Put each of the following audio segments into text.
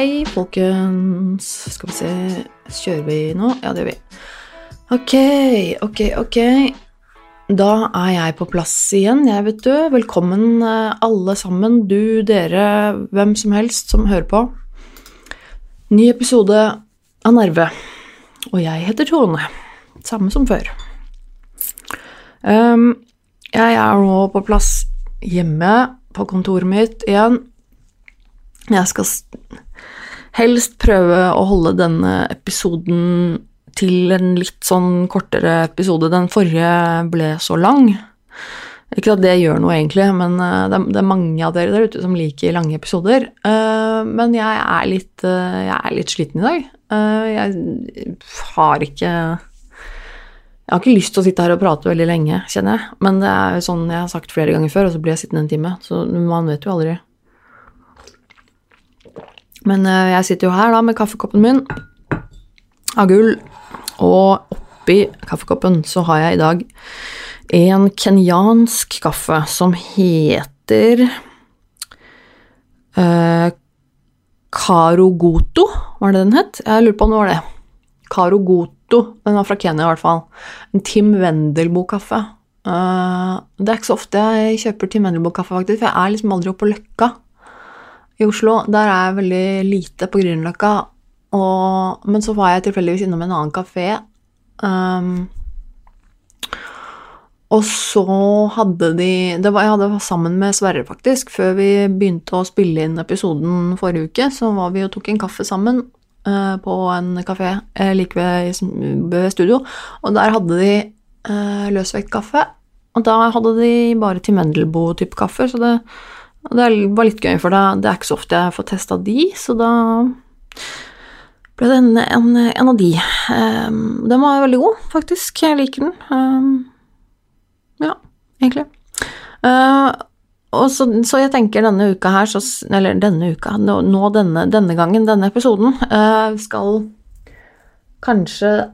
Hei, folkens. Skal vi se Kjører vi nå? Ja, det gjør vi. Ok, ok, ok. Da er jeg på plass igjen, jeg, vet du. Velkommen eh, alle sammen, du, dere, hvem som helst som hører på. Ny episode av Nerve. Og jeg heter Tone. Samme som før. Um, jeg er nå på plass hjemme på kontoret mitt igjen. Jeg skal helst prøve å holde denne episoden til en litt sånn kortere episode. Den forrige ble så lang. Ikke at det gjør noe, egentlig, men det er, mange av dere der ute som liker lange episoder. Men jeg er litt, jeg er litt sliten i dag. Jeg har ikke jeg har ikke lyst til å sitte her og prate veldig lenge, kjenner jeg. Men det er jo sånn jeg har sagt flere ganger før, og så blir jeg sittende en time. Så man vet jo aldri. Men jeg sitter jo her da med kaffekoppen min av gull, og oppi kaffekoppen så har jeg i dag en kenyansk kaffe som heter uh, Karogoto, var det den het? Jeg lurer på om det var det. Karogoto. Den var fra Kenya, i hvert fall. En Tim Wendelboe-kaffe. Uh, det er ikke så ofte jeg kjøper Tim Wendelboe-kaffe, faktisk, for jeg er liksom aldri oppe på Løkka i Oslo. Der er jeg veldig lite på Grünerløkka. Men så var jeg tilfeldigvis innom en annen kafé. Um, og så hadde de det var, Jeg hadde vært sammen med Sverre, faktisk. Før vi begynte å spille inn episoden forrige uke, så var vi og tok en kaffe sammen uh, på en kafé uh, like ved, ved, studio. Og der hadde de uh, løsvektkaffe. Og da hadde de bare til Mendelboe-type kaffe, så det, det, var litt gøy, for det, er ikke så ofte jeg får testa de, så da ble det en, en, en av de. Um, den var veldig god, faktisk. Jeg liker den. Um, ja, egentlig. Uh, og så, så, jeg tenker denne uka her, så, eller denne uka, nå, nå denne, denne, gangen, denne episoden, uh, skal kanskje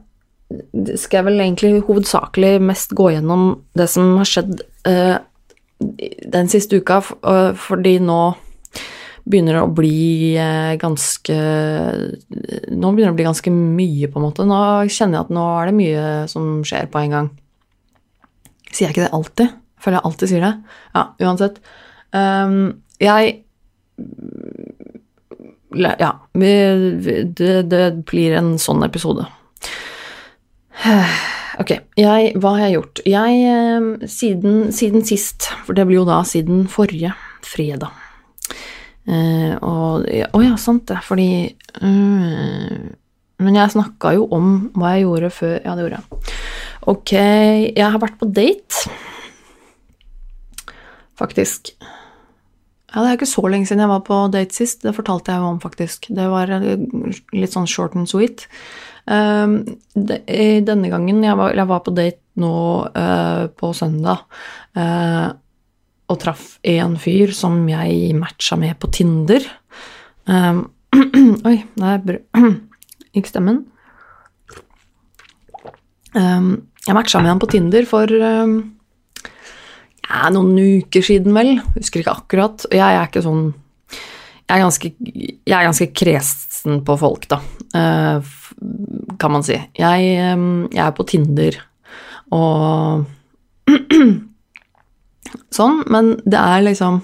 Skal jeg vel egentlig hovedsakelig mest gå gjennom det som har skjedd uh, den siste uka, fordi nå begynner det å bli ganske Nå begynner det å bli ganske mye, på en måte. Nå kjenner jeg at nå er det mye som skjer på en gang. Sier jeg ikke det alltid? Føler jeg alltid sier det. Ja, uansett. Um, jeg Ja, det, det, blir en sånn episode. Ok, jeg, hva har jeg gjort? Jeg, siden, siden sist, for det blir jo da siden forrige fredag uh, og, Å ja, sant det, fordi uh, Men jeg snakka jo om hva jeg gjorde før Ja, det gjorde jeg. Ok, jeg har vært på date. Faktisk. Ja, det er ikke så lenge siden jeg var på date sist. Det fortalte jeg jo om, faktisk. Det var litt sånn short and sweet. Det, denne gangen jeg var, jeg var, på date nå uh, på søndag uh, og traff en fyr som jeg matcha med på Tinder. Um, oi, der gikk stemmen. Um, jeg matcha med han på Tinder for ja, noen uker siden, vel. Husker ikke akkurat. Jeg, er ikke sånn Jeg er ganske, jeg er ganske kresen på folk, da, uh, kan man si. Jeg, jeg er på Tinder og sånn, men det er liksom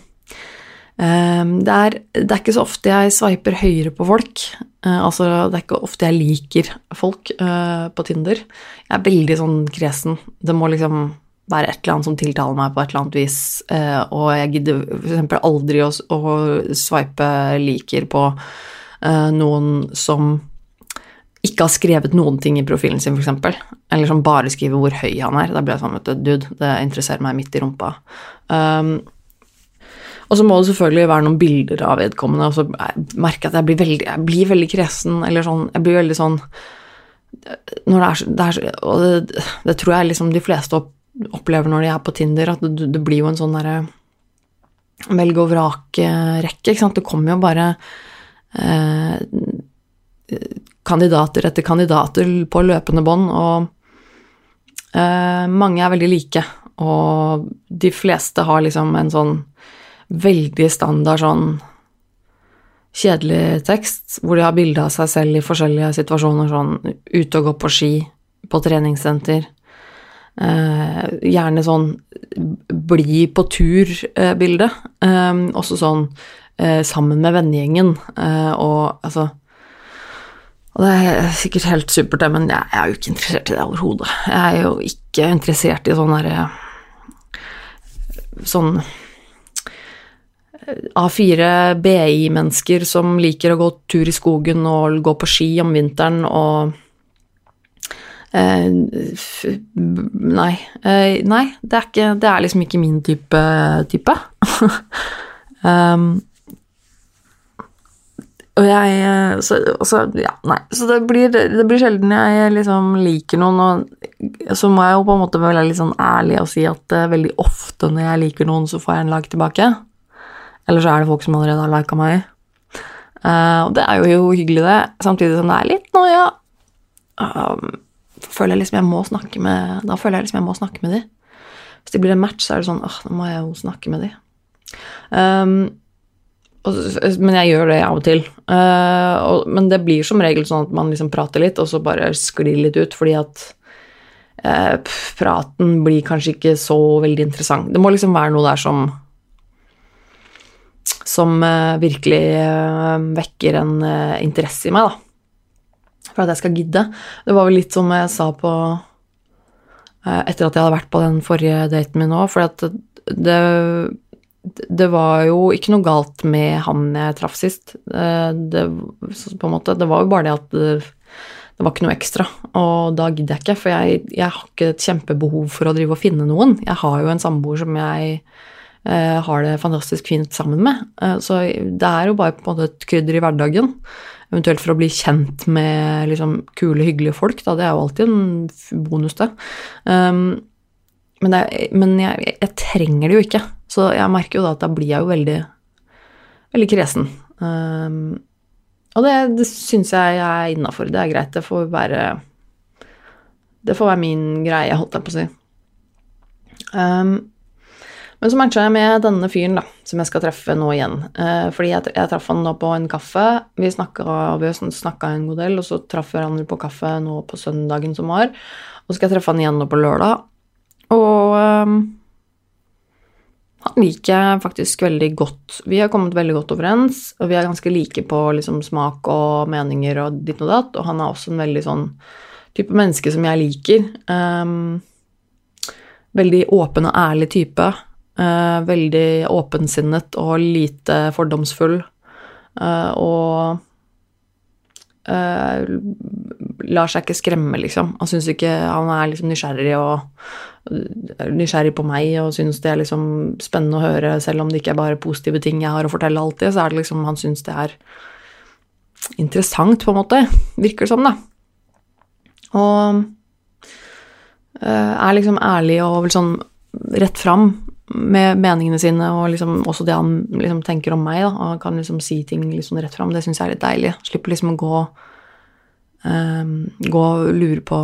det, er, det er ikke så ofte jeg sveiper høyre på folk. Uh, altså, det er ikke ofte jeg liker folk uh, på Tinder. Jeg er veldig sånn kresen. Det må liksom være et eller annet som tiltaler meg på et eller annet vis. Uh, og jeg gidder f.eks. aldri å, å sveipe liker på noen som ikke har skrevet noen ting i profilen sin, f.eks. Eller som bare skriver hvor høy han er. Da blir jeg sånn, vet du, dude, det interesserer meg midt i rumpa. Um, og så må det selvfølgelig være noen bilder av vedkommende, og så merker jeg at jeg blir veldig, jeg blir veldig kresen, eller sånn Jeg blir veldig sånn Når det er, det er Og det, det, tror jeg liksom de fleste opplever når de er på Tinder, at det, det blir jo en sånn derre velg og vrake-rekke. ikke sant. Det kommer jo bare eh, kandidater etter kandidater på løpende bånd, og eh, mange er veldig like. Og de fleste har liksom en sånn veldig standard sånn kjedelig tekst hvor de har bilde av seg selv i forskjellige situasjoner, sånn ute og gå på ski, på treningssenter. Eh, gjerne sånn bli på tur-bilde. Eh, også sånn eh, sammen med vennegjengen, eh, og altså og det er sikkert helt supert, det, men jeg, er jo ikke interessert i det overhodet. Jeg er jo ikke interessert i sånn derre Sånn A4 BI-mennesker som liker å gå tur i skogen og gå på ski om vinteren og eh, Nei. Eh, nei, det er, ikke, det er liksom ikke min type type. um, og jeg så, så, ja, nei. Så det blir, det blir sjelden jeg liksom liker noen, og så må jeg jo på en måte være litt sånn ærlig og si at uh, veldig ofte når jeg liker noen, så får jeg en like tilbake. Eller så er det folk som allerede har lika meg. Uh, og det er jo hyggelig, det, samtidig som det er litt noia. Um, føler jeg liksom jeg må snakke med Da føler jeg liksom jeg må snakke med de. Hvis det blir en match, så er det sånn åh, nå må jeg jo snakke med de. Um, men jeg gjør det av og til. Og, men det blir som regel sånn at man liksom prater litt, og så bare sklir litt ut, fordi at uh, praten blir kanskje ikke så veldig interessant. Det må liksom være noe der som som uh, virkelig vekker en interesse i meg, da. For at jeg skal gidde. Det var vel litt som jeg sa på Etter at jeg hadde vært på den forrige daten min òg, for det, det var jo ikke noe galt med han jeg traff sist. Eh, det, på en måte, det var jo bare det at det, det var ikke noe ekstra, og da gidder jeg ikke, for jeg, jeg, har ikke et kjempebehov for å drive og finne noen. Jeg har jo en samboer som jeg eh, har det fantastisk fint sammen med, eh, så det er jo bare på en måte et krydder i hverdagen. Eventuelt for å bli kjent med liksom, kule, hyggelige folk, da. Det er jo alltid en bonus, det. Um, men, det, men jeg, jeg, trenger det jo ikke. Så jeg merker jo da at da blir jeg jo veldig, veldig kresen. Um, og det, det syns jeg er innafor. Det er greit. Det får være Det får være min greie, holdt jeg på å si. Um, men så matcha jeg med denne fyren da, som jeg skal treffe nå igjen. Uh, fordi jeg, jeg traff han nå på en kaffe. Vi snakka en god del, og så traff vi hverandre på kaffe nå på søndagen som var. Og så skal jeg treffe han igjen nå på lørdag. Og um, han liker jeg faktisk veldig godt. Vi har kommet veldig godt overens, og vi er ganske like på liksom, smak og meninger og ditt og datt, og han er også en veldig sånn type menneske som jeg liker. Um, veldig åpen og ærlig type. Uh, veldig åpensinnet og lite fordomsfull. Uh, og uh, lar seg ikke skremme, liksom. Han syns ikke Han er liksom nysgjerrig og nysgjerrig på meg og syns det er liksom spennende å høre, selv om det ikke er bare positive ting jeg har å fortelle alltid, så er det liksom Han syns det er interessant, på en måte. Virker det som, da. Og uh, er liksom ærlig og sånn rett fram med meningene sine og liksom også det han liksom tenker om meg, da. Og han kan liksom si ting liksom rett fram. Det syns jeg er litt deilig. Slipper liksom å gå gå og lure på,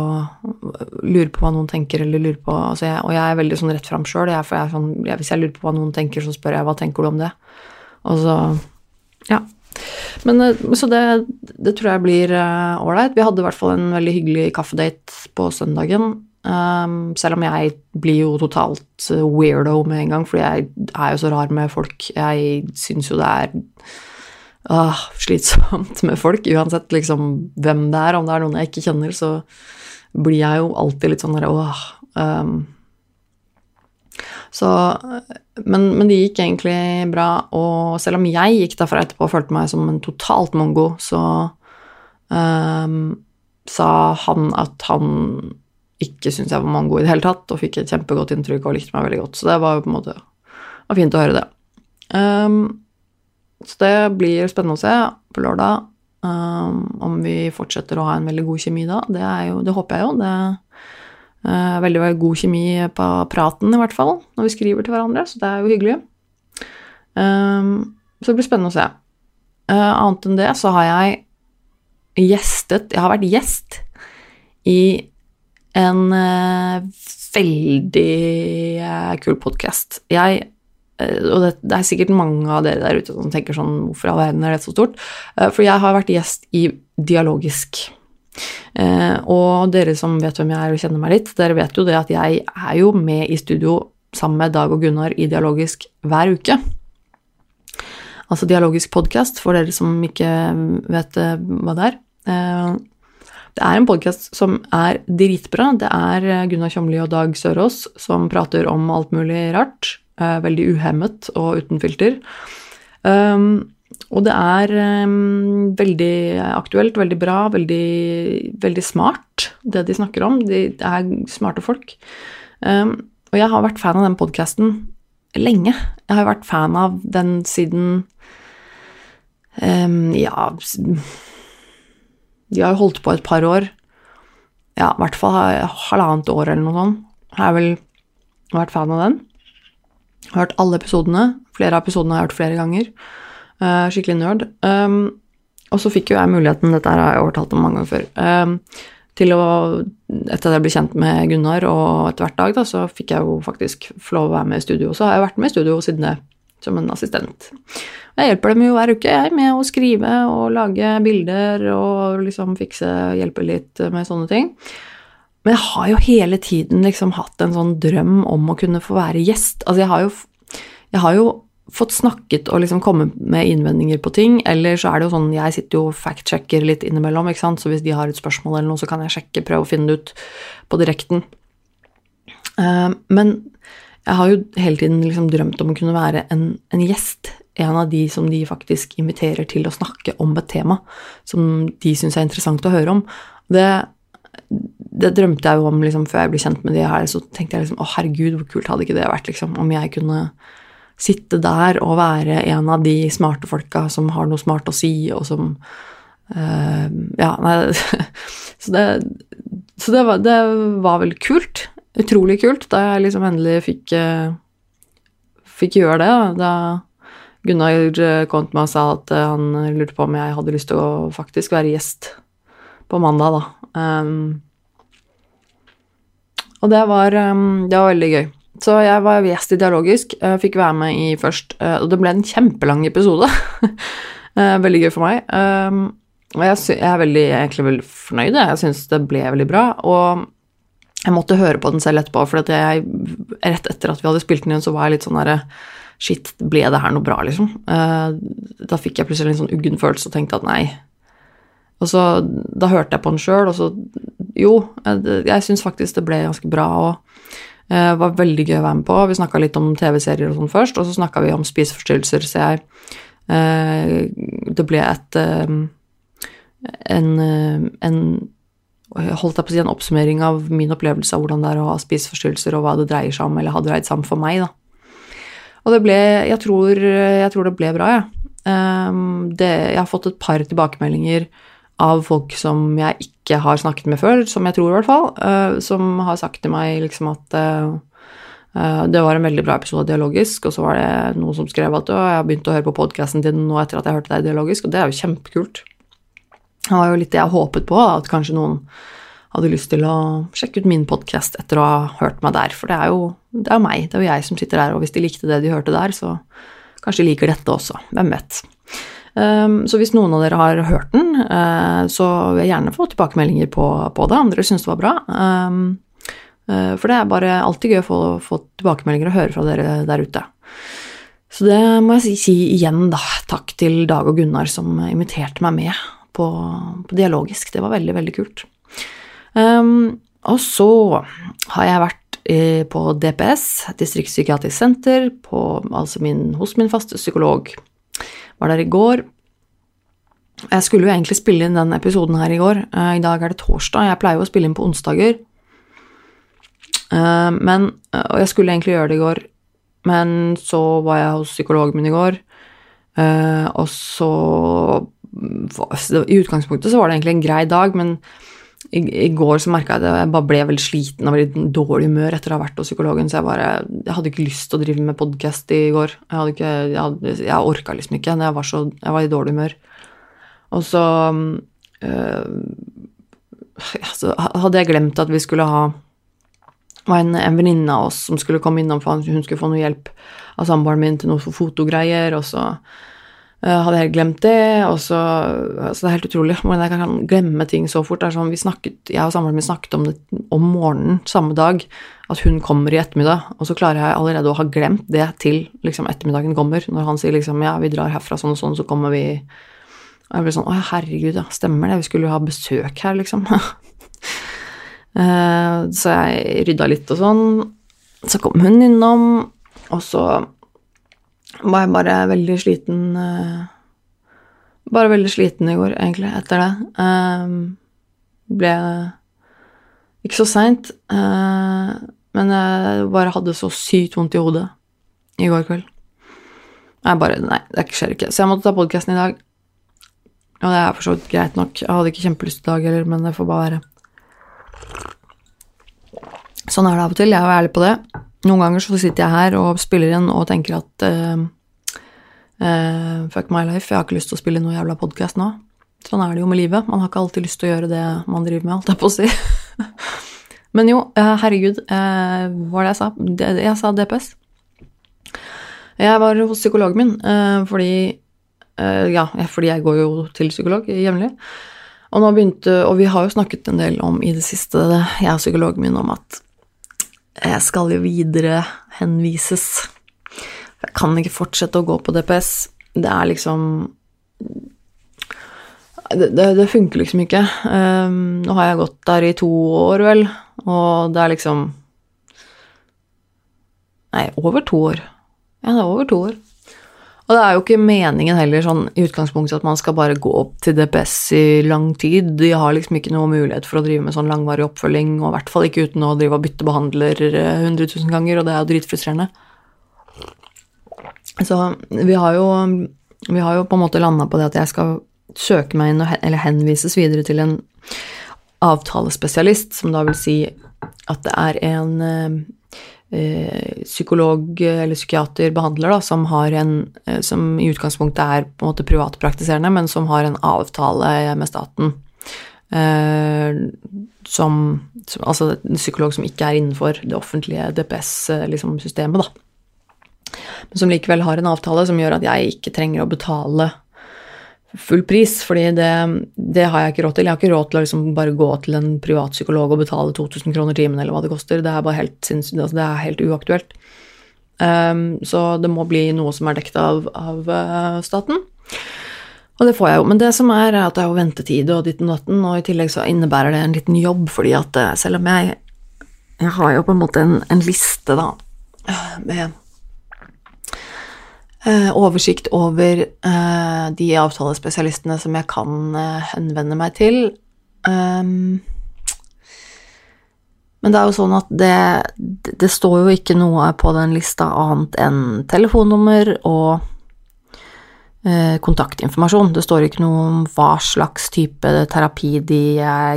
lure på hva noen tenker, eller lure på altså jeg, Og jeg er veldig sånn rett fram sjøl. Sånn, hvis jeg lurer på hva noen tenker, så spør jeg hva tenker du om det. Og så Ja. Men, eh, så det, det tror jeg blir eh, ålreit. Uh, vi hadde i hvert fall en veldig hyggelig kaffedate på søndagen. Um, selv om jeg blir jo totalt weirdo med en gang, fordi jeg er jo så rar med folk. Jeg syns jo det er ah, slitsomt med folk. Uansett liksom hvem det er, om det er noen jeg ikke kjenner, så blir jeg jo alltid litt sånn der åh um, så, men, men, det gikk egentlig bra, og selv om jeg gikk derfra etterpå og følte meg som en totalt mongo, så um, sa han at han ikke syntes jeg var mongo i det hele tatt, og fikk et kjempegodt inntrykk og likte meg veldig godt. Så det var jo på en måte fint å høre det. Um, så det blir spennende å se på lørdag um, om vi fortsetter å ha en veldig god kjemi da. Det, jo, det håper jeg jo. Det er veldig, veldig god kjemi på praten, i hvert fall, når vi skriver til hverandre, så det er jo hyggelig. Um, så det blir spennende å se. Uh, annet enn det så har jeg gjestet Jeg har vært gjest i en uh, veldig uh, kul podkast. Jeg eh, og det, det, er sikkert mange av dere der ute som tenker sånn Hvorfor i all verden er det så stort? Eh, for jeg har vært gjest i Dialogisk. Eh, og dere som vet hvem jeg er og kjenner meg litt, dere vet jo det at jeg er jo med i studio sammen med Dag og Gunnar i Dialogisk hver uke. Altså Dialogisk podkast, for dere som ikke vet hva det er. Det er en podkast som er dritbra. Det er Gunnar Kjomli og Dag Sørås som prater om alt mulig rart. Veldig uhemmet og uten filter. Um, og det er um, veldig aktuelt, veldig bra, veldig, veldig, smart, det de snakker om. De, er smarte folk. Um, og jeg har vært fan av den podkasten lenge. Jeg har vært fan av den siden um, Ja De har jo holdt på et par år. Ja, i hvert fall halvannet år eller noe sånt. Jeg har vel vært fan av den. Jeg har hørt alle episodene. Flere av episodene har jeg hørt flere ganger. Uh, skikkelig nerd. Um, og så fikk jo jeg muligheten, dette har jeg overtalt om mange ganger før, um, til å Etter at jeg ble kjent med Gunnar og etter hvert dag, da, så fikk jeg jo faktisk få lov å være med i studio. Så har jeg vært med i studio siden det, som en assistent. Jeg hjelper dem jo hver uke, jeg, med å skrive og lage bilder og liksom fikse, hjelpe litt med sånne ting. Men jeg har jo hele tiden liksom hatt en sånn drøm om å kunne få være gjest. Altså, jeg har jo, jeg har jo fått snakket og liksom kommet med innvendinger på ting, eller så er det jo sånn jeg sitter jo og fact-sjekker litt innimellom, ikke sant, så hvis de har et spørsmål eller noe, så kan jeg sjekke, prøve å finne det ut på direkten. Uh, men jeg har jo hele tiden liksom drømt om å kunne være en, en, gjest, en av de som de faktisk inviterer til å snakke om et tema som de syns er interessant å høre om. Det, det drømte jeg jo om liksom, før jeg ble kjent med de her, så tenkte jeg liksom å herregud, hvor kult hadde ikke det vært liksom, om jeg kunne sitte der og være en av de smarte folka som har noe smart å si, og som uh, Ja, nei Så, det, så det, var, det, var, vel kult. Utrolig kult da jeg liksom endelig fikk, uh, fikk gjøre det. Da Gunnar kom til meg og sa at han lurte på om jeg hadde lyst til å faktisk være gjest på mandag, da. Um, og det var, um, det var veldig gøy. Så jeg var gjest i Dialogisk, uh, fikk være med i først, uh, og det ble en kjempelang episode. uh, veldig gøy for meg. Um, og jeg, jeg, er veldig, egentlig veldig fornøyd, jeg syns det ble veldig bra. Og jeg måtte høre på den selv etterpå, for jeg, rett etter at vi hadde spilt den inn, så var jeg litt sånn derre Shit, ble det her noe bra, liksom? da fikk jeg plutselig en sånn uggen følelse og tenkte at nei. Og så da hørte jeg på den sjøl, og så Jo, jeg, jeg syns faktisk det ble ganske bra. og eh, var veldig gøy å være med på. Vi snakka litt om TV-serier og sånn først, og så snakka vi om spiseforstyrrelser, så jeg eh, Det ble et eh, en, en holdt jeg på å si, en oppsummering av min opplevelse av hvordan det er å ha spiseforstyrrelser, og hva det dreier seg om, eller har dreid seg om for meg, da. Og det ble Jeg tror, jeg tror det ble bra, jeg. Ja. jeg har fått et par tilbakemeldinger av folk som jeg ikke har snakket med før, som jeg tror i hvert fall, uh, som har sagt til meg liksom at uh, det var en veldig bra episode dialogisk, og så var det noen som skrev at jeg har begynt å høre på podkasten din nå etter at jeg hørte deg dialogisk, og det er jo kjempekult. Det var jo litt det jeg håpet på, at kanskje noen hadde lyst til å sjekke ut min podkast etter å ha hørt meg der, for det er jo det er meg, det er jo jeg som sitter der, og hvis de likte det de hørte der, så kanskje de liker dette også, hvem vet. Um, så hvis noen av dere har hørt den, uh, så vil jeg gjerne få tilbakemeldinger på, på det, om dere syns det var bra. Um, uh, for det er bare alltid gøy å få, få, tilbakemeldinger og høre fra dere der ute. Så det må jeg si, si, igjen, da. Takk til Dag og Gunnar som inviterte meg med på, på Dialogisk. Det var veldig, veldig kult. Um, og så har jeg vært eh, på DPS, Distriktspsykiatrisk senter, på, altså min, hos min faste psykolog var der i går. Jeg skulle jo egentlig spille inn den episoden her i går. Uh, I dag er det torsdag. Jeg pleier jo å spille inn på onsdager. Uh, men, uh, og jeg skulle egentlig gjøre det i går, men så var jeg hos psykologen min i går, og så I utgangspunktet så var det egentlig en grei dag, men i, i, går så merka jeg at jeg bare ble veldig sliten og veldig dårlig humør etter å ha vært hos psykologen, så jeg bare Jeg hadde ikke lyst til å drive med podkast i går. Jeg hadde ikke Jeg, hadde, jeg orka liksom ikke. Jeg var, så, jeg var i dårlig humør. Og så øh, så hadde jeg glemt at vi skulle ha var en, en venninne av oss som skulle komme innom, for hun skulle få noe hjelp av samboeren min til noe fotogreier, og så hadde jeg helt glemt det, og så altså det er helt utrolig hvordan jeg kan glemme ting så fort. Det er sånn, vi snakket, Jeg og samboeren min snakket om det om morgenen samme dag, at hun kommer i ettermiddag, og så klarer jeg allerede å ha glemt det til liksom ettermiddagen kommer. Når han sier liksom ja, vi drar herfra sånn og sånn, så kommer vi Og jeg blir sånn å herregud, ja, stemmer det, vi skulle jo ha besøk her, liksom. Uh, så jeg rydda litt og sånn. Så kom hun innom, og så var jeg bare veldig sliten uh, Bare veldig sliten i går, egentlig, etter det. Uh, ble ikke så seint, men jeg bare hadde så sykt vondt i hodet i går kveld. Jeg bare Nei, det skjer ikke. Så jeg måtte ta podkasten i dag. Og det er for så vidt greit nok. Jeg hadde ikke kjempelyst i dag heller, men det får bare være. Sånn er det av og til, jeg er jo ærlig på det. Noen ganger så sitter jeg her og spiller inn og tenker at uh, uh, fuck my life, jeg har ikke lyst til å spille noe jævla podkast nå. Sånn er det jo med livet. Man har ikke alltid lyst til å gjøre det man driver med, holdt jeg på å si. Men jo, uh, herregud, hva var det jeg sa? Jeg sa DPS. Jeg var hos psykologen min fordi Ja, fordi jeg går jo til psykolog jevnlig. Og, nå begynte, og vi har jo snakket en del om i det siste, jeg og psykologen min, om at jeg skal jo videre henvises. Jeg kan ikke fortsette å gå på DPS. Det er liksom Det, det, det funker liksom ikke. Um, nå har jeg gått der i to år, vel, og det er liksom Nei, over to år. Ja, det er over to år. Og det er jo ikke meningen heller sånn i utgangspunktet at man skal bare gå opp til DPS i lang tid. De har liksom ikke noe mulighet for å drive med sånn langvarig oppfølging, og i hvert fall ikke uten å drive og bytte behandler 100 000 ganger, og det er jo dritfrustrerende. Så vi har jo, vi har jo på en måte landa på det at jeg skal søke meg inn, eller henvises videre til en avtalespesialist, som da vil si at det er en Eh, psykolog eller psykiater, behandler, da, som, en, eh, som i utgangspunktet er på en måte privatpraktiserende, men som har en avtale med staten. Eh, som, som, Altså en psykolog som ikke er innenfor det offentlige DPS-systemet, liksom, da. Men som likevel har en avtale som gjør at jeg ikke trenger å betale full pris, fordi det, det, har jeg ikke råd til. Jeg har ikke råd til å liksom bare gå til en privat psykolog og betale 2000 kroner timen, eller hva det koster. Det er bare helt, altså det er helt uaktuelt. Um, så det må bli noe som er dekket av, av uh, staten. Og det får jeg jo. Men det som er, er at det er jo ventetid og ditten datten, og i tillegg så innebærer det en liten jobb, fordi at uh, selv om jeg Jeg har jo på en måte en, en liste, da, med Eh, oversikt over eh, de avtalespesialistene som jeg kan eh, henvende meg til. Um, men det er jo sånn at det, det, står jo ikke noe på den lista annet enn telefonnummer og eh, kontaktinformasjon. Det står ikke noe om hva slags type terapi de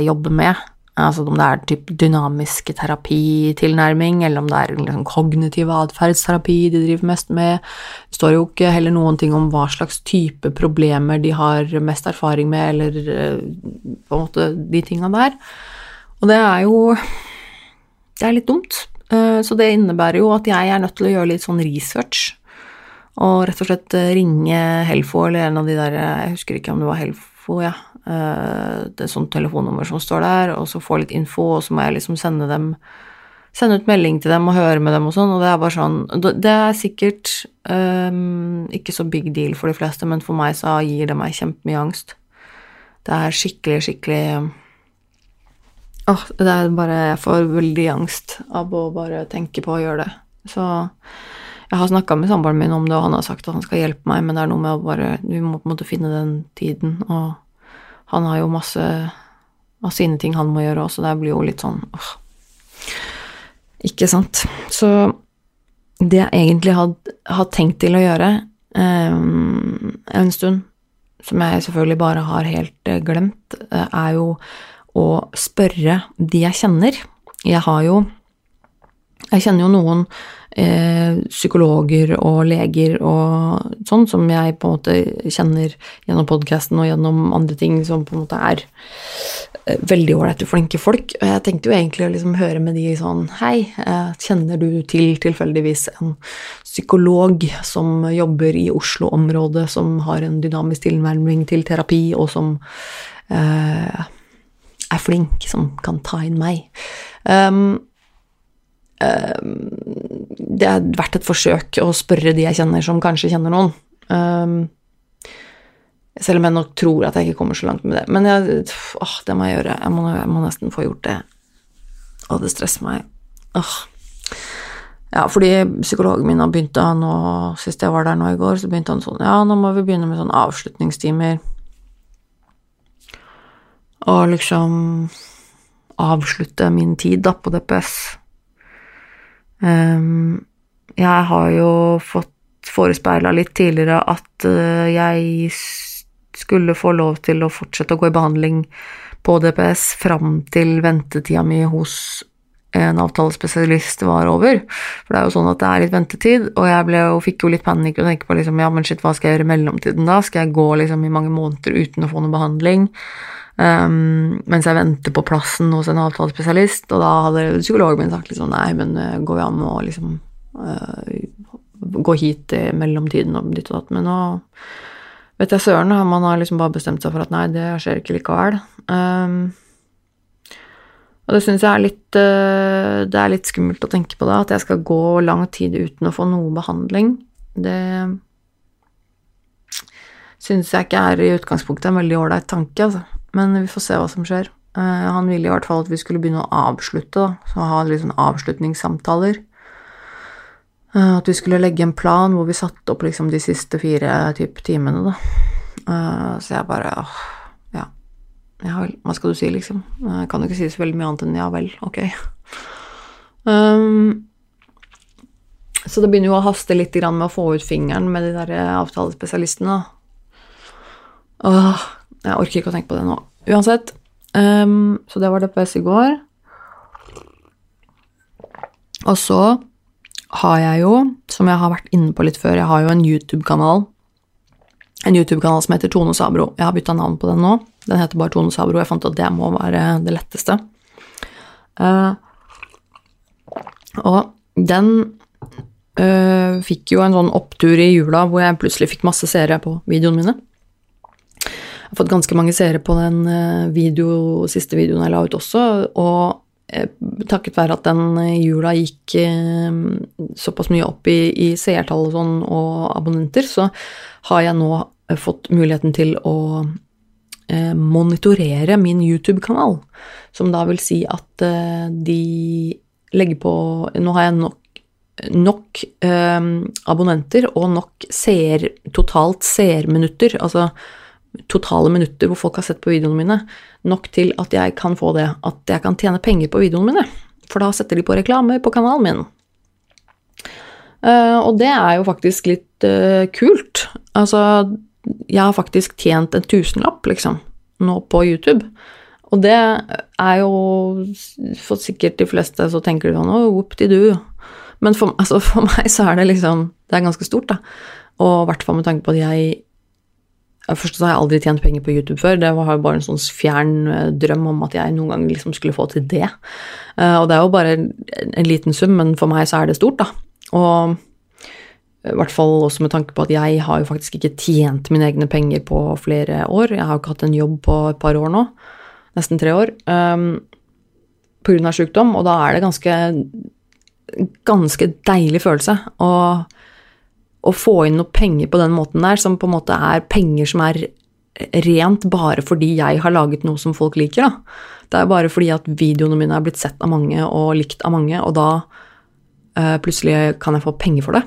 jobber med. Altså om det er typ dynamisk terapitilnærming, eller om det er liksom kognitiv atferdsterapi de driver mest med. Det står jo ikke heller noen ting om hva slags type problemer de har mest erfaring med, eller eh, på en måte de tinga der. Og det er jo Det er litt dumt. Eh, så det innebærer jo at jeg er nødt til å gjøre litt sånn research. Og rett og slett ringe Helfo eller en av de der Jeg husker ikke om det var Helfo, ja Eh, det er sånn telefonnummer som står der, og så få litt info, og så må jeg liksom sende dem Sende ut melding til dem og høre med dem og sånn, og det er bare sånn Det er sikkert um, ikke så big deal for de fleste, men for meg så gir det meg kjempemye angst. Det er skikkelig, skikkelig Åh, oh, det er bare Jeg får veldig angst av å bare tenke på å gjøre det. Så jeg har snakka med samboeren min om det, og han har sagt at han skal hjelpe meg, men det er noe med å bare Vi må på en måte finne den tiden og han har jo masse av sine ting han må gjøre også, det blir jo litt sånn åh. Ikke sant. Så det jeg egentlig har tenkt til å gjøre um, en stund, som jeg selvfølgelig bare har helt uh, glemt, uh, er jo å spørre de jeg kjenner. Jeg har jo Jeg kjenner jo noen eh, psykologer og leger og sånn, som jeg på en måte kjenner gjennom podkasten og gjennom andre ting som på en måte er eh, veldig ålreite, flinke folk. Og jeg tenkte jo egentlig å liksom høre med de sånn Hei, eh, kjenner du til tilfeldigvis en psykolog som jobber i Oslo-området, som har en dynamisk tilnærming til terapi, og som eh, er flink, som kan ta inn meg? Um, det er verdt et forsøk å spørre de jeg kjenner, som kanskje kjenner noen. Um, selv om jeg nok tror at jeg ikke kommer så langt med det. Men jeg, åh, det må jeg gjøre. Jeg må, jeg må, nesten få gjort det. Og det stresser meg. Åh. Ja, fordi psykologen min har begynt nå Sist jeg var der nå i går, så begynte han sånn Ja, nå må vi begynne med sånn avslutningstimer. Og liksom avslutte min tid da på DPS. Um, jeg har jo fått forespeila litt tidligere at uh, jeg skulle få lov til å fortsette å gå i behandling på DPS fram til ventetida mi hos en avtalespesialist var over. For det er jo sånn at det er litt ventetid, og jeg ble, og fikk jo litt panikk og tenkte på liksom, ja, men shit, hva skal jeg gjøre i mellomtiden da? Skal jeg gå liksom i mange måneder uten å få noe behandling? Um, mens jeg venter på plassen hos en avtalespesialist, og da hadde psykologen min sagt liksom nei, men uh, går vi an å liksom uh, gå hit i mellomtiden og ditt og datt, men nå vet jeg søren, man har liksom bare bestemt seg for at nei, det skjer ikke likevel. Um, og det syns jeg er litt uh, Det er litt skummelt å tenke på det, at jeg skal gå lang tid uten å få noe behandling. Det syns jeg ikke er i utgangspunktet en veldig ålreit tanke, altså. Men vi får se hva som skjer. Uh, han ville i hvert fall at vi skulle begynne å avslutte, da. Så ha litt sånn avslutningssamtaler. Uh, at vi skulle legge en plan hvor vi satte opp liksom de siste fire typ, timene, da. Uh, så jeg bare åh, ja. ja vel, hva skal du si, liksom? Jeg kan jo ikke si så veldig mye annet enn ja vel, ok. Um, så det begynner jo å haste litt med å få ut fingeren med de der avtalespesialistene. Åh, jeg orker ikke å tenke på det nå. Uansett. Um, så det var DPS i går. Og så har jeg jo, som jeg har vært inne på litt før, jeg har jo en YouTube-kanal. En YouTube-kanal som heter Tone Sabro. Jeg har bytta navn på den nå. Den heter bare Tone Sabro. Jeg fant at det må være det letteste. Uh, og den uh, fikk jo en sånn opptur i jula hvor jeg plutselig fikk masse seere på videoene mine har fått ganske mange seere på den eh, video, siste videoen jeg la ut også, og eh, takket være at den jula gikk eh, såpass mye opp i, i seertall og sånn, og abonnenter, så har jeg nå fått muligheten til å monitorere min YouTube-kanal, som da vil si at de legger på Nå har jeg nok, nok eh, abonnenter og nok seer, totalt seerminutter, altså totale minutter hvor folk har sett på videoene mine, nok til at jeg kan få det, at jeg kan tjene penger på videoene mine. For da setter de på reklame på kanalen min. Uh, og det er jo faktisk litt uh, kult. Altså, jeg har faktisk tjent en tusenlapp, liksom, nå på YouTube. Og det er jo For sikkert de fleste så tenker de sånn Å, whoop-de-doo. Men for, altså, for, meg så er det liksom Det er ganske stort, da. Og i hvert fall med tanke på at jeg Først så har jeg aldri tjent penger på YouTube før. Det var jo bare en sånn fjern eh, drøm om at jeg noen gang liksom skulle få til det. Eh, og det er jo bare en liten sum, men for meg så er det stort, da. Og i hvert fall også med tanke på at jeg har jo faktisk ikke tjent mine egne penger på flere år. Jeg har jo ikke hatt en jobb på et par år nå, nesten tre år, um, av sykdom, og da er det ganske ganske deilig følelse. Og å få inn noe penger på den måten der, som på en måte er penger som er rent bare fordi jeg har laget noe som folk liker, da. Det er bare fordi at videoene mine er blitt sett av mange og likt av mange, og da uh, plutselig kan jeg få penger for det.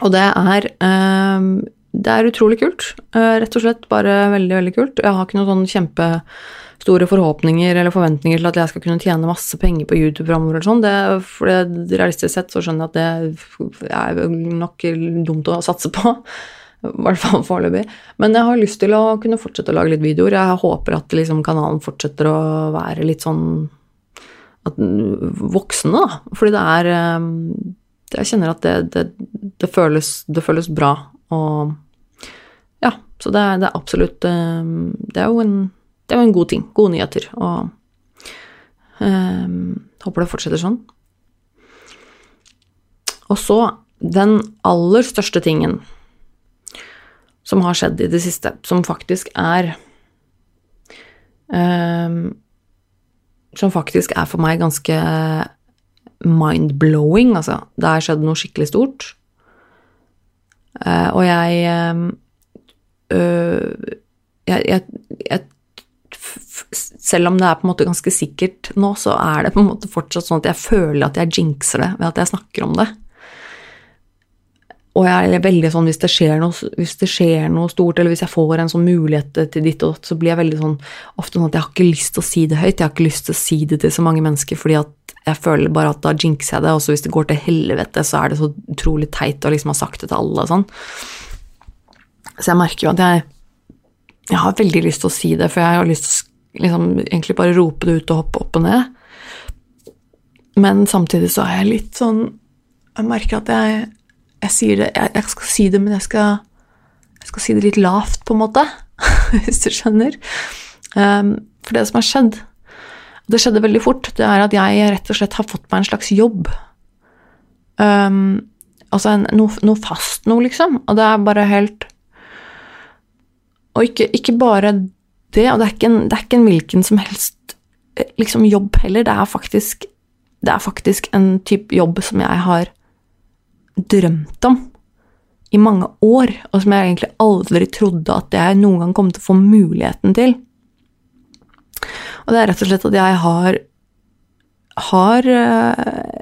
Og det er uh, Det er utrolig kult. Uh, rett og slett bare veldig, veldig kult. Jeg har ikke noe sånn kjempe store forhåpninger eller forventninger til at jeg skal kunne tjene masse penger på YouTube framover eller sånn. For det, realistisk sett så skjønner jeg at det er nok dumt å satse på. I hvert fall foreløpig. Men jeg har lyst til å kunne fortsette å lage litt videoer. Jeg håper at liksom kanalen fortsetter å være litt sånn at, voksne, da. Fordi det er jeg kjenner at det, det, det, føles, føles, bra. Og ja, så det, det er absolutt eh, Det er jo en, det jo en god ting. Gode nyheter. Og um, håper det fortsetter sånn. Og så den aller største tingen som har skjedd i det siste, som faktisk er um, Som faktisk er for meg ganske mind-blowing, altså. Det har skjedd noe skikkelig stort. Uh, og jeg, uh, jeg, jeg, jeg selv om det er på en måte ganske sikkert nå, så er det på en måte fortsatt sånn at jeg føler at jeg jinxer det ved at jeg snakker om det. Og jeg er veldig sånn hvis det, noe, hvis det skjer noe, stort, eller hvis jeg får en sånn mulighet til ditt og datt, så blir jeg veldig sånn ofte sånn at jeg har ikke lyst til å si det høyt. Jeg har ikke lyst til å si det til så mange mennesker, fordi at jeg føler bare at da jinxer jeg det, og så hvis det går til helvete, så er det så utrolig teit å liksom ha sagt det til alle og sånn. Så jeg merker jo at jeg, jeg har veldig lyst til å si det, for jeg har lyst til å liksom egentlig bare rope det ut og hoppe opp og ned. Men samtidig så er jeg litt sånn Jeg merker at jeg jeg sier det jeg, jeg, skal si det, men jeg skal, jeg skal si det litt lavt, på en måte. Hvis du skjønner. Um, for det som har skjedd, det skjedde veldig fort, det er at jeg rett og slett har fått meg en slags jobb. Um, altså en, noe, noe, fast noe, liksom. Og det er bare helt Og ikke, ikke bare det, og det er, en, det er, ikke en, hvilken som helst eh, liksom jobb heller. Det er faktisk, det er faktisk en type jobb som jeg har drømt om i mange år, og som jeg egentlig aldri trodde at jeg noen gang kom til å få muligheten til. Og det er rett og slett at jeg har har uh,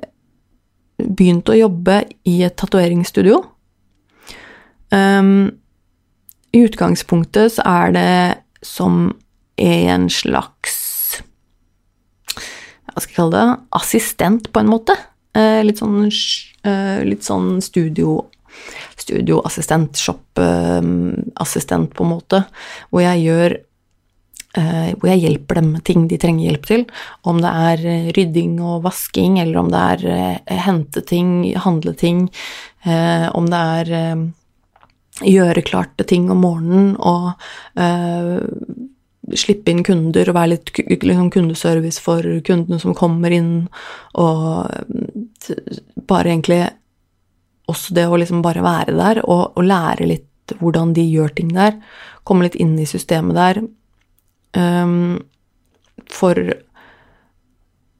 begynt å jobbe i et tatoveringsstudio. Um, I utgangspunktet så er det som er en slags Hva skal jeg kalle det? Assistent, på en måte. Uh, litt sånn Eh, litt sånn studio studioassistent, shop-assistent, på en måte, hvor jeg gjør eh, hvor jeg hjelper dem med ting de trenger hjelp til. Om det er eh, rydding og vasking, eller om det er hente ting, handle ting, om det er gjøre klart ting om morgenen og slippe inn kunder og være litt liksom, kundeservice for kundene som kommer inn, og bare egentlig også det å liksom bare være der og, og, lære litt hvordan de gjør ting der, komme litt inn i systemet der, um, for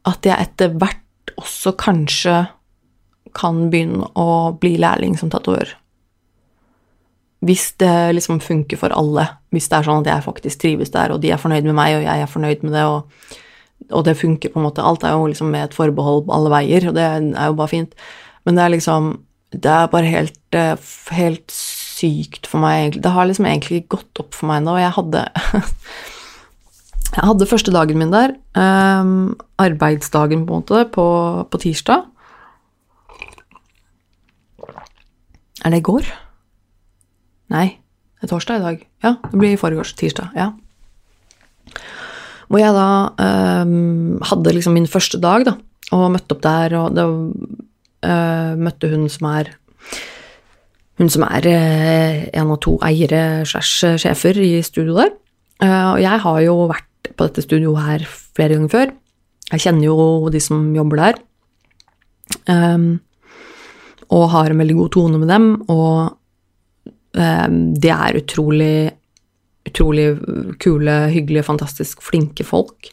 at jeg etter hvert også kanskje kan begynne å bli lærling som tatovør. Hvis det liksom funker for alle, hvis det er sånn at jeg faktisk trives der, og de er fornøyd med meg, og jeg er fornøyd med det, og, og det funker på en måte Alt er jo liksom med et forbehold alle veier, og det er jo bare fint. Men det er liksom Det er bare helt, eh, helt sykt for meg. Det har liksom egentlig gått opp for meg nå. Jeg hadde Jeg hadde første dagen min der, um, arbeidsdagen på en måte, på, på tirsdag. Er det i går? Nei, det er torsdag i dag. Ja, det blir i forgårs. Tirsdag. Ja. Hvor jeg da um, hadde liksom min første dag, da, og møtte opp der, og da uh, møtte hun som er hun som er uh, en av to eiere slash sjefer i studio der. Uh, og jeg har jo vært på dette studioet her flere ganger før. Jeg kjenner jo de som jobber der. Um, og har en veldig god tone med dem, og Ehm, de er utrolig, utrolig kule, hyggelige, fantastisk flinke folk.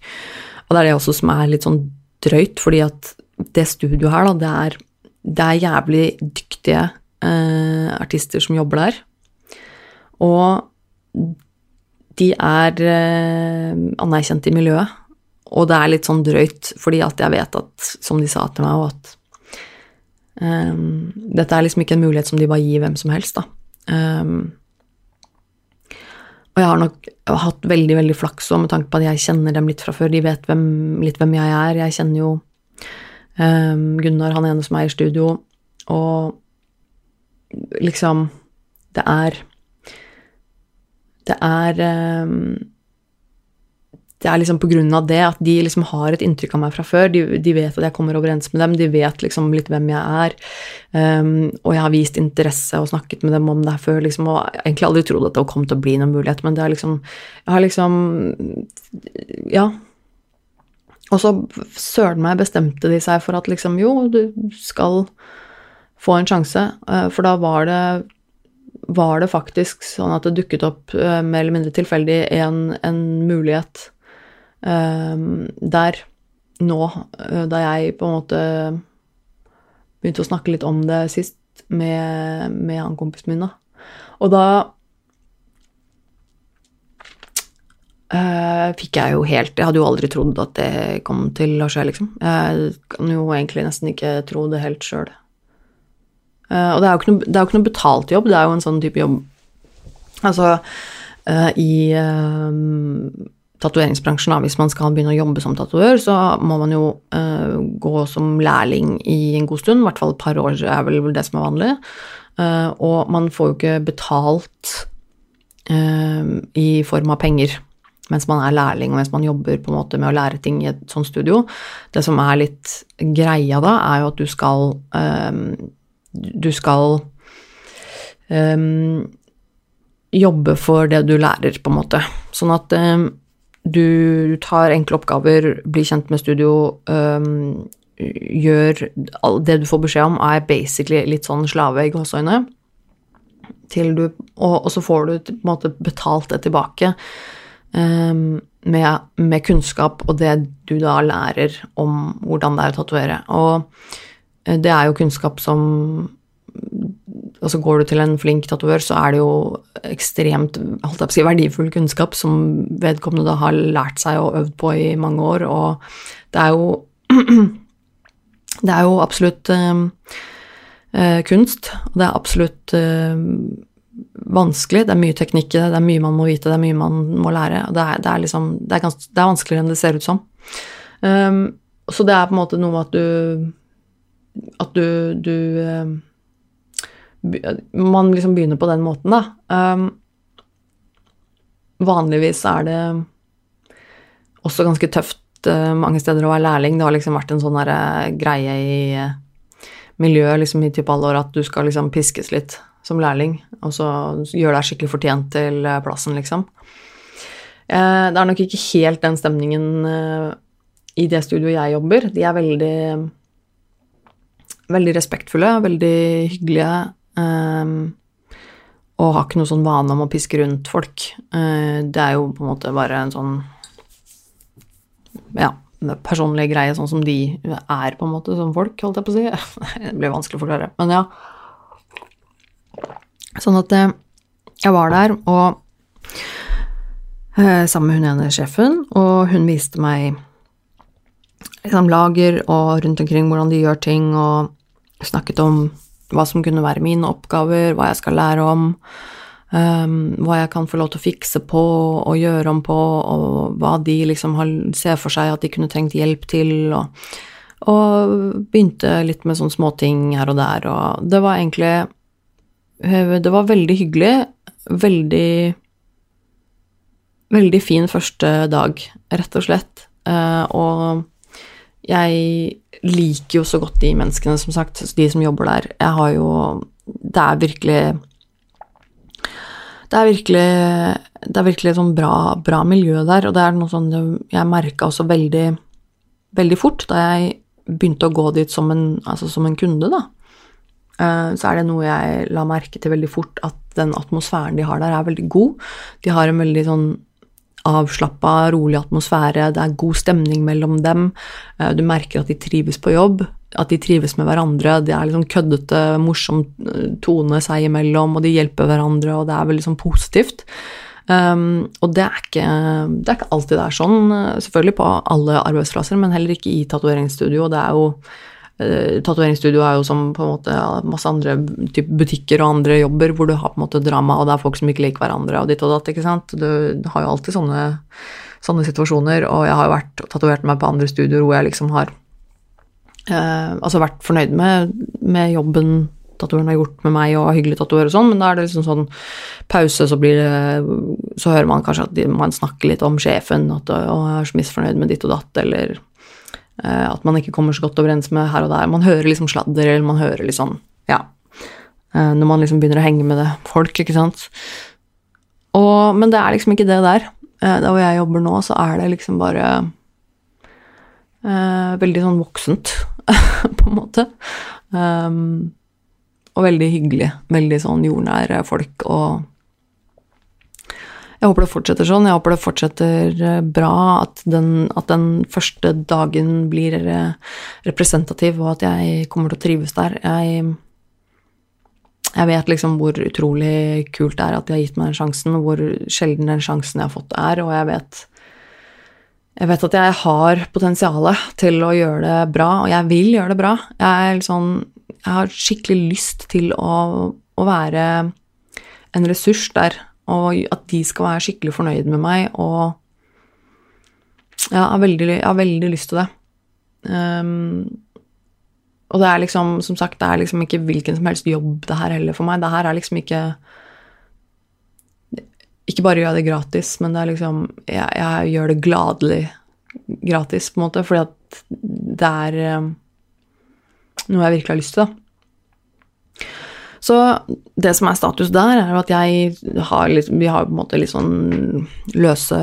Og det er det også som er litt sånn drøyt, fordi at det studioet her, da, det er, det er jævlig dyktige eh, artister som jobber der. Og de er eh, anerkjent i miljøet. Og det er litt sånn drøyt, fordi at jeg vet at, som de sa til meg, at um, dette er liksom ikke en mulighet som de bare gir hvem som helst, da. Um, og jeg har nok hatt veldig veldig flaks med tanke på at jeg kjenner dem litt fra før. De vet hvem, litt hvem jeg er. Jeg kjenner jo um, Gunnar, han ene som er i studio, og liksom Det er Det er um, det er liksom av det at de liksom har et inntrykk av meg fra før. De, de vet at jeg kommer overens med dem, de vet liksom litt hvem jeg er. Um, og jeg har vist interesse og snakket med dem om det her før, liksom, og egentlig aldri trodd at det kom til å bli noen mulighet, men det er liksom Jeg har liksom Ja. Og så søren meg bestemte de seg for at liksom jo, du skal få en sjanse, uh, for da var det var det faktisk sånn at det dukket opp uh, mer eller mindre tilfeldig en, en mulighet der nå, eh, da jeg på en måte begynte å snakke litt om det sist med, med han kompisen min, da. Og da uh, fikk jeg jo helt Jeg hadde jo aldri trodd at det kom til å skje, liksom. Jeg kan jo egentlig nesten ikke tro det helt sjøl. Uh, og det er, jo ikke noe, noe betalt jobb, det er jo en sånn type jobb Altså, uh, i tatoveringsbransjen, da, hvis man skal begynne å jobbe som tatovør, så må man jo uh, gå som lærling i en god stund, i hvert fall et par år er vel det som er vanlig. Uh, og man får jo ikke betalt uh, i form av penger mens man er lærling og mens man jobber på en måte med å lære ting i et sånt studio. Det som er litt greia da, er jo at du skal Du skal jobbe for det du lærer, på en måte. Sånn at du tar enkle oppgaver, blir kjent med studio, um, gjør Det du får beskjed om, er basically litt sånn slave i gåseøyne. Og, og, så får du på en måte betalt det tilbake um, med, med, kunnskap og det du da lærer om hvordan det er å tatovere. Og eh, det er jo kunnskap som altså Går du til en flink tatovør, så er det jo ekstremt si, verdifull kunnskap som vedkommende da har lært seg og øvd på i mange år, og det er jo Det er jo absolutt uh, uh, kunst, og det er absolutt eh, vanskelig. Det er mye teknikk i det, det er mye man må vite, det er mye man må lære. Det er, det er, liksom, det er, gans, det er vanskeligere enn det ser ut som. Um, så det er på en måte noe med at du At du, du man liksom begynner på den måten, da. Um, vanligvis er det også ganske tøft uh, mange steder å være lærling. Det har liksom vært en sånn uh, greie i uh, miljøet liksom, i type alle år at du skal liksom piskes litt som lærling, og så gjør deg skikkelig fortjent til plassen, liksom. det er nok ikke helt den stemningen i det studioet jeg jobber. De er veldig veldig respektfulle, veldig hyggelige. Um, og har ikke noe sånn vane om å piske rundt folk. Uh, det er jo på en måte bare en sånn ja, personlig greie, sånn som de er, på en måte, som folk, holdt jeg på å si. det blir vanskelig å forklare. Men ja. Sånn at uh, jeg var der, og uh, sammen med hun ene sjefen, og hun viste meg liksom, lager og rundt omkring hvordan de gjør ting, og snakket om hva som kunne være mine oppgaver, hva jeg skal lære om, um, hva jeg kan få lov til å fikse på og gjøre om på, og hva de liksom har, ser for seg at de kunne trengt hjelp til, og, og begynte litt med sånne småting her og der, og det var egentlig Det var veldig hyggelig, veldig Veldig fin første dag, rett og slett, uh, og jeg liker jo så godt de menneskene, som sagt, de som jobber der. Jeg har jo Det er virkelig Det er virkelig Det er virkelig sånn bra, bra miljø der, og det er noe sånn jeg merka også veldig, veldig fort da jeg begynte å gå dit som en, altså som en kunde, da. Eh, så er det noe jeg la merke til veldig fort, at den atmosfæren de har der, er veldig god. De har en veldig sånn avslappa, rolig atmosfære, det er god stemning mellom dem. Eh, du merker at de trives på jobb, at de trives med hverandre. Det er liksom køddete, morsom eh, tone seg imellom, og de hjelper hverandre, og det er veldig sånn positivt. Um, og det er, ikke, det er ikke alltid det er sånn, eh, selvfølgelig på alle arbeidsplasser, men heller ikke i tatoveringsstudio. Det er jo Tatoveringsstudio er jo som på en måte masse andre typ butikker og andre jobber hvor du har på en måte drama, og det er folk som ikke liker hverandre og ditt og datt, ikke sant. Du, du har jo alltid sånne, sånne, situasjoner, og jeg har jo vært tatovert meg på andre studioer hvor jeg liksom har eh, altså vært fornøyd med, med, jobben tatoveren har gjort med meg, og hyggelig tatover og sånn, men da er det liksom sånn pause, så blir det Så hører man kanskje at man snakker litt om sjefen, at å, jeg er så misfornøyd med ditt og datt, eller eh, at man ikke kommer så godt overens med her og der. Man hører liksom sladder, eller man hører litt sånn Ja. Eh, når man liksom begynner å henge med det folk, ikke sant. Og, men det er liksom ikke det der. Eh, der hvor jeg jobber nå, så er det liksom bare eh, veldig sånn voksent, på en måte. Um, og veldig hyggelig. Veldig sånn jordnære folk og Jeg håper det fortsetter sånn. Jeg håper det fortsetter eh, bra, at den, at den første dagen blir representativ, og at jeg kommer til å trives der. Jeg, jeg vet liksom hvor utrolig kult det er at de har gitt meg den sjansen, og hvor sjelden den sjansen jeg har fått, er, og jeg vet jeg vet at jeg har potensialet til å gjøre det bra, og jeg vil gjøre det bra. Jeg, sånn, jeg har skikkelig lyst til å, å, være en ressurs der, og at de skal være skikkelig fornøyd med meg, og jeg har veldig, jeg har veldig lyst til det. Um, og det er liksom, som sagt, det er liksom ikke hvilken som helst jobb det her heller for meg. Det her er liksom ikke ikke bare gjør jeg det gratis, men det er liksom Jeg, jeg gjør det gladelig gratis, på en måte, fordi at det er um, noe jeg virkelig har lyst til, da. Så det som er status der, er at jeg har litt Vi har på en måte litt sånn løse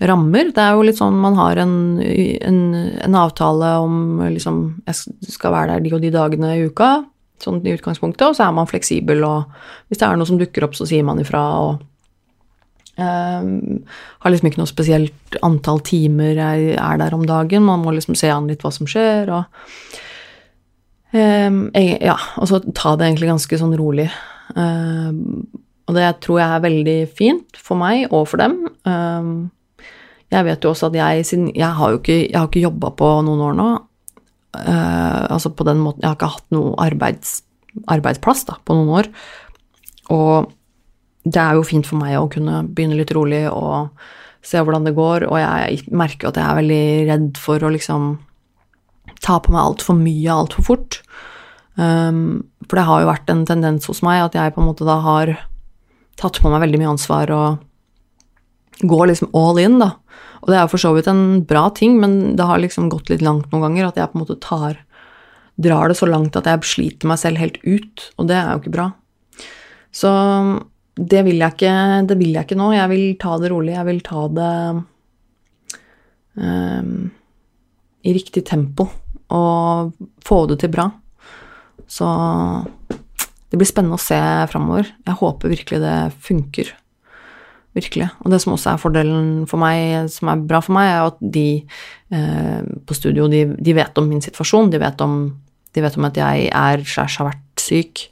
rammer. Det er jo litt sånn man har en, en, en avtale om liksom Jeg skal være der de og de dagene i uka sånn i utgangspunktet, og så er man fleksibel, og hvis det er noe som dukker opp, så sier man ifra, og um, har liksom ikke noe spesielt antall timer jeg er der om dagen, man må liksom se an litt hva som skjer, og Ja, og så ta det egentlig ganske sånn rolig. Um, og det tror jeg er veldig fint for meg og for dem. jeg vet jo også at jeg, siden jeg har jo ikke, jeg ikke jobba på noen år nå, Uh, altså på den måten Jeg har ikke hatt noe arbeids, arbeidsplass da, på noen år. Og det er jo fint for meg å kunne begynne litt rolig og se hvordan det går, og jeg merker jo at jeg er veldig redd for å liksom ta på meg altfor mye altfor fort. Um, for det har jo vært en tendens hos meg at jeg på en måte da har tatt på meg veldig mye ansvar og går liksom all in, da. Og det er jo for så vidt en bra ting, men det har liksom gått litt langt noen ganger at jeg på en måte tar drar det så langt at jeg sliter meg selv helt ut, og det er jo ikke bra. Så det vil jeg ikke, det vil jeg ikke nå. Jeg vil ta det rolig. Jeg vil ta det um, i riktig tempo og få det til bra. Så det blir spennende å se framover. Jeg håper virkelig det funker. Virkelig. Og det som også er fordelen for meg, som er bra for meg, er at de eh, på studio, de, de, vet om min situasjon. De vet om, de vet om at jeg er slash har vært syk.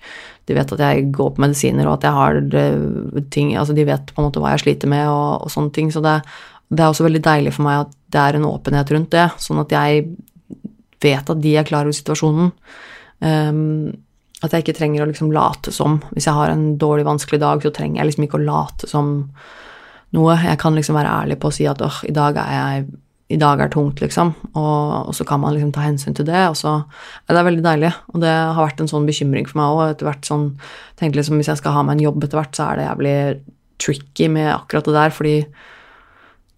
De vet at jeg går på medisiner, og at jeg har eh, ting Altså, de vet på en måte hva jeg sliter med, og, og sånne ting. Så det, det, er også veldig deilig for meg at det er en åpenhet rundt det, sånn at jeg vet at de er klar over situasjonen. Um, at jeg ikke trenger å liksom late som. Hvis jeg har en dårlig, vanskelig dag, så trenger jeg liksom ikke å late som noe. Jeg kan liksom være ærlig på å si at åh, i dag er jeg i dag er tungt, liksom. Og, og, så kan man liksom ta hensyn til det. Og så ja, Det er veldig deilig. Og det har vært en sånn bekymring for meg òg. Etter hvert sånn tenkte liksom hvis jeg skal ha meg en jobb etter hvert, så er det jævlig tricky med akkurat det der, fordi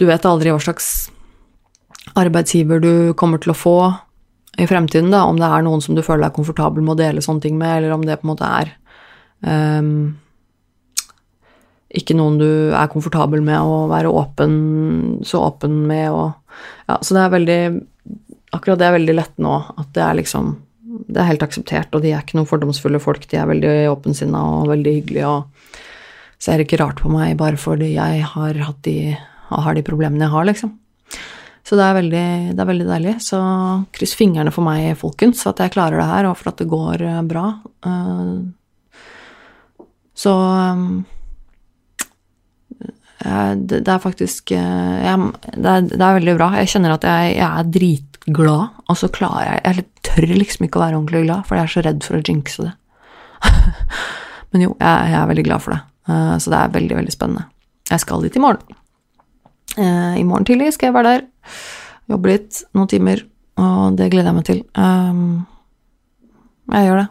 du vet aldri hva slags arbeidsgiver du kommer til å få i fremtiden, da, om det er noen som du føler deg komfortabel med å dele sånne ting med, eller om det på en måte er um, ikke noen du er komfortabel med å være åpen, så åpen med og Ja, så det er veldig Akkurat det er veldig lett nå, at det er liksom Det er helt akseptert, og de er ikke noen fordomsfulle folk, de er veldig åpensinna og veldig hyggelige og ser ikke rart på meg bare fordi jeg har hatt de har de problemene jeg har, liksom. Så det er, veldig, det er veldig deilig. Så kryss fingrene for meg, folkens, for at jeg klarer det her, og for at det går eh, bra. Eh, så eh, det, er faktisk jeg, det, er, det, er, veldig bra. Jeg kjenner at jeg, jeg, er dritglad, og så klarer jeg Jeg tør liksom ikke å være ordentlig glad, for jeg er så redd for å jinxe det. Men jo, jeg, jeg, er veldig glad for det. Så det er veldig, veldig spennende. Jeg skal dit i morgen. I morgen tidlig skal jeg være der. Jobbe litt noen timer, og det gleder jeg meg til. Um, jeg gjør det.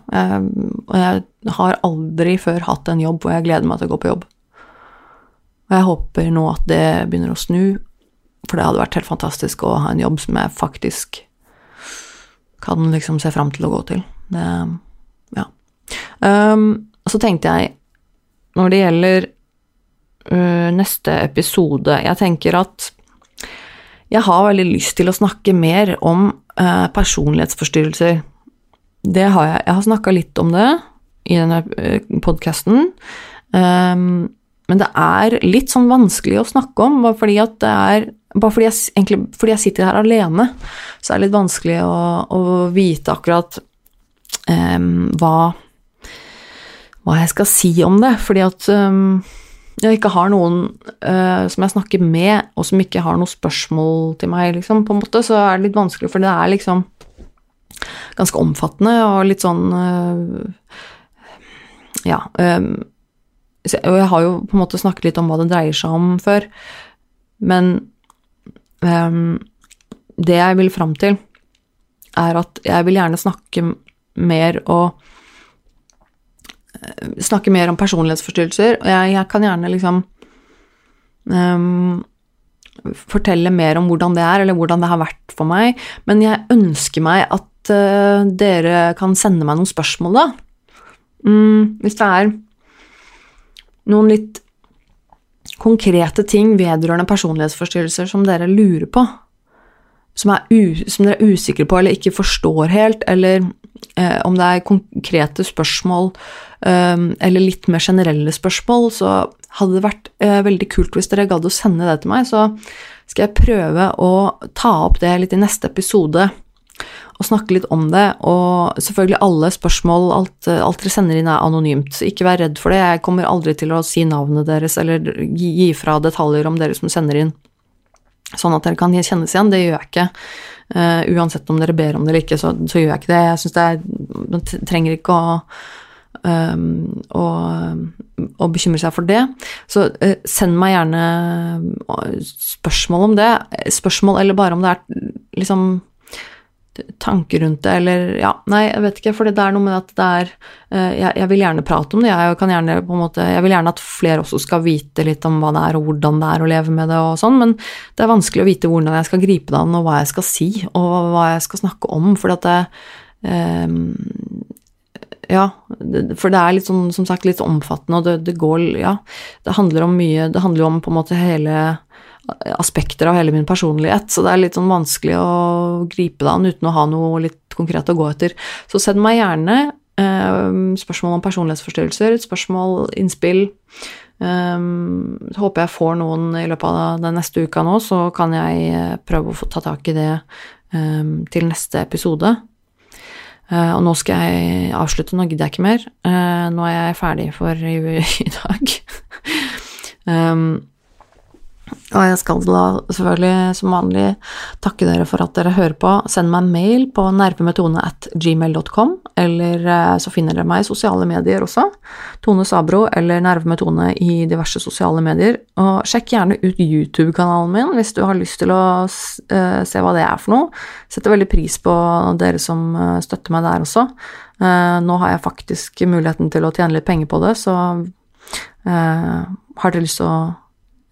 Og jeg har aldri før hatt en jobb hvor jeg gleder meg til å gå på jobb. Og jeg håper nå at det begynner å snu, for det hadde vært helt fantastisk å ha en jobb som jeg faktisk kan liksom se fram til å gå til. Det Ja. Um, så tenkte jeg, når det gjelder uh, neste episode Jeg tenker at jeg har veldig lyst til å snakke mer om eh, personlighetsforstyrrelser. Det har jeg. Jeg har snakka litt om det i denne uh, podkasten. Um, men det er litt sånn vanskelig å snakke om, bare fordi at det er bare fordi jeg, egentlig, fordi jeg sitter her alene, så er det litt vanskelig å, å vite akkurat um, hva, hva jeg skal si om det. Fordi at um, jeg ikke har noen uh, som jeg snakker med, og som ikke har noe spørsmål til meg, liksom, på en måte, så er det litt vanskelig, for det er liksom ganske omfattende og litt sånn uh, Ja. Um, og jeg har jo på en måte snakket litt om hva det dreier seg om før, men um, det jeg vil fram til, er at jeg vil gjerne snakke mer og snakke mer om personlighetsforstyrrelser, og jeg, jeg kan gjerne liksom um, fortelle mer om hvordan det er, eller hvordan det har vært for meg, men jeg ønsker meg at uh, dere kan sende meg noen spørsmål, da. Mm, hvis det er noen litt konkrete ting vedrørende personlighetsforstyrrelser som dere lurer på, som, som, dere er usikre på eller ikke forstår helt, eller eh, om det er konkrete spørsmål eh, eller litt mer generelle spørsmål, så hadde det vært eh, veldig kult hvis dere gadd å sende det til meg. Så skal jeg prøve å ta opp det litt i neste episode og snakke litt om det. Og selvfølgelig alle spørsmål, alt, alt dere sender inn er anonymt. så Ikke vær redd for det, jeg kommer aldri til å si navnet deres eller gi, gi fra detaljer om dere som sender inn sånn at dere kan kjennes igjen. Det gjør jeg ikke. Uh, uansett om dere ber om det eller ikke, så, så gjør jeg ikke det. Jeg syns det er Man trenger ikke å, um, å, og, bekymre seg for det. Så uh, send meg gjerne spørsmål om det. Spørsmål eller bare om det er liksom tanker rundt det, eller ja, nei, jeg vet ikke, for det er noe med at det er uh, jeg, jeg, vil gjerne prate om det, jeg kan gjerne på en måte Jeg vil gjerne at flere også skal vite litt om hva det er, og hvordan det er å leve med det og sånn, men det er vanskelig å vite hvordan jeg skal gripe det an, og hva jeg skal si, og hva jeg skal snakke om, for at det um, ja, for det er litt sånn, som sagt, litt omfattende, og det, det går Ja, det handler om mye Det handler jo om på en måte hele aspekter av hele min personlighet, så det er litt sånn vanskelig å gripe det an uten å ha noe litt konkret å gå etter. Så send meg gjerne eh, spørsmål om personlighetsforstyrrelser, spørsmål, innspill. Eh, håper jeg får noen i løpet av den neste uka nå, så kan jeg eh, prøve å få ta tak i det eh, til neste episode. Uh, og nå skal jeg avslutte, nå gidder jeg ikke mer. Uh, nå er jeg ferdig for i dag. um, og jeg skal da selvfølgelig som vanlig takke dere for at dere hører på. Send meg en mail på nervemetone at gmail.com, eller eh, så finner dere meg i sosiale medier også. Tone Sabro eller Nervemetone i diverse sosiale medier. Og sjekk gjerne ut YouTube-kanalen min hvis du har lyst til å uh, se hva det er for noe. Setter veldig pris på dere som uh, støtter meg der også. Nå har jeg faktisk muligheten til å tjene litt penger på det, så har dere lyst til å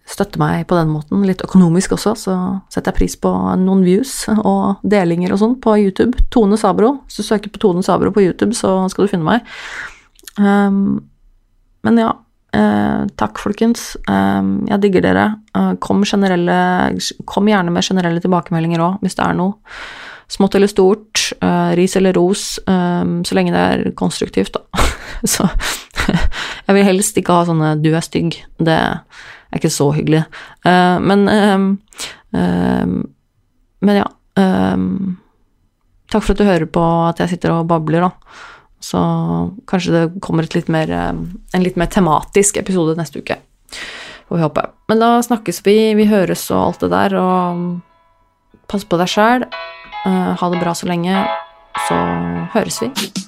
støtte meg på den måten, litt økonomisk også, så setter jeg pris på noen views og delinger og sånn på YouTube. Tone Sabro. Hvis du søker på Tone Sabro på YouTube, så skal du finne meg. Um, men ja, uh, takk, folkens. Um, jeg digger dere. Uh, kom, kom, gjerne med generelle tilbakemeldinger òg, hvis det er noe. Smått eller stort, uh, ris eller ros, um, så lenge det er konstruktivt, da. så jeg vil helst ikke ha sånne 'du er stygg'. Det er ikke så hyggelig. Uh, men uh, uh, Men ja. takk for at du hører på at jeg sitter og babler, da. Så kanskje det kommer litt mer, en litt mer tematisk episode neste uke. Får vi håpe. Men da snakkes vi, vi høres og alt det der, og pass på deg sjæl. ha det bra så lenge. Så høres vi.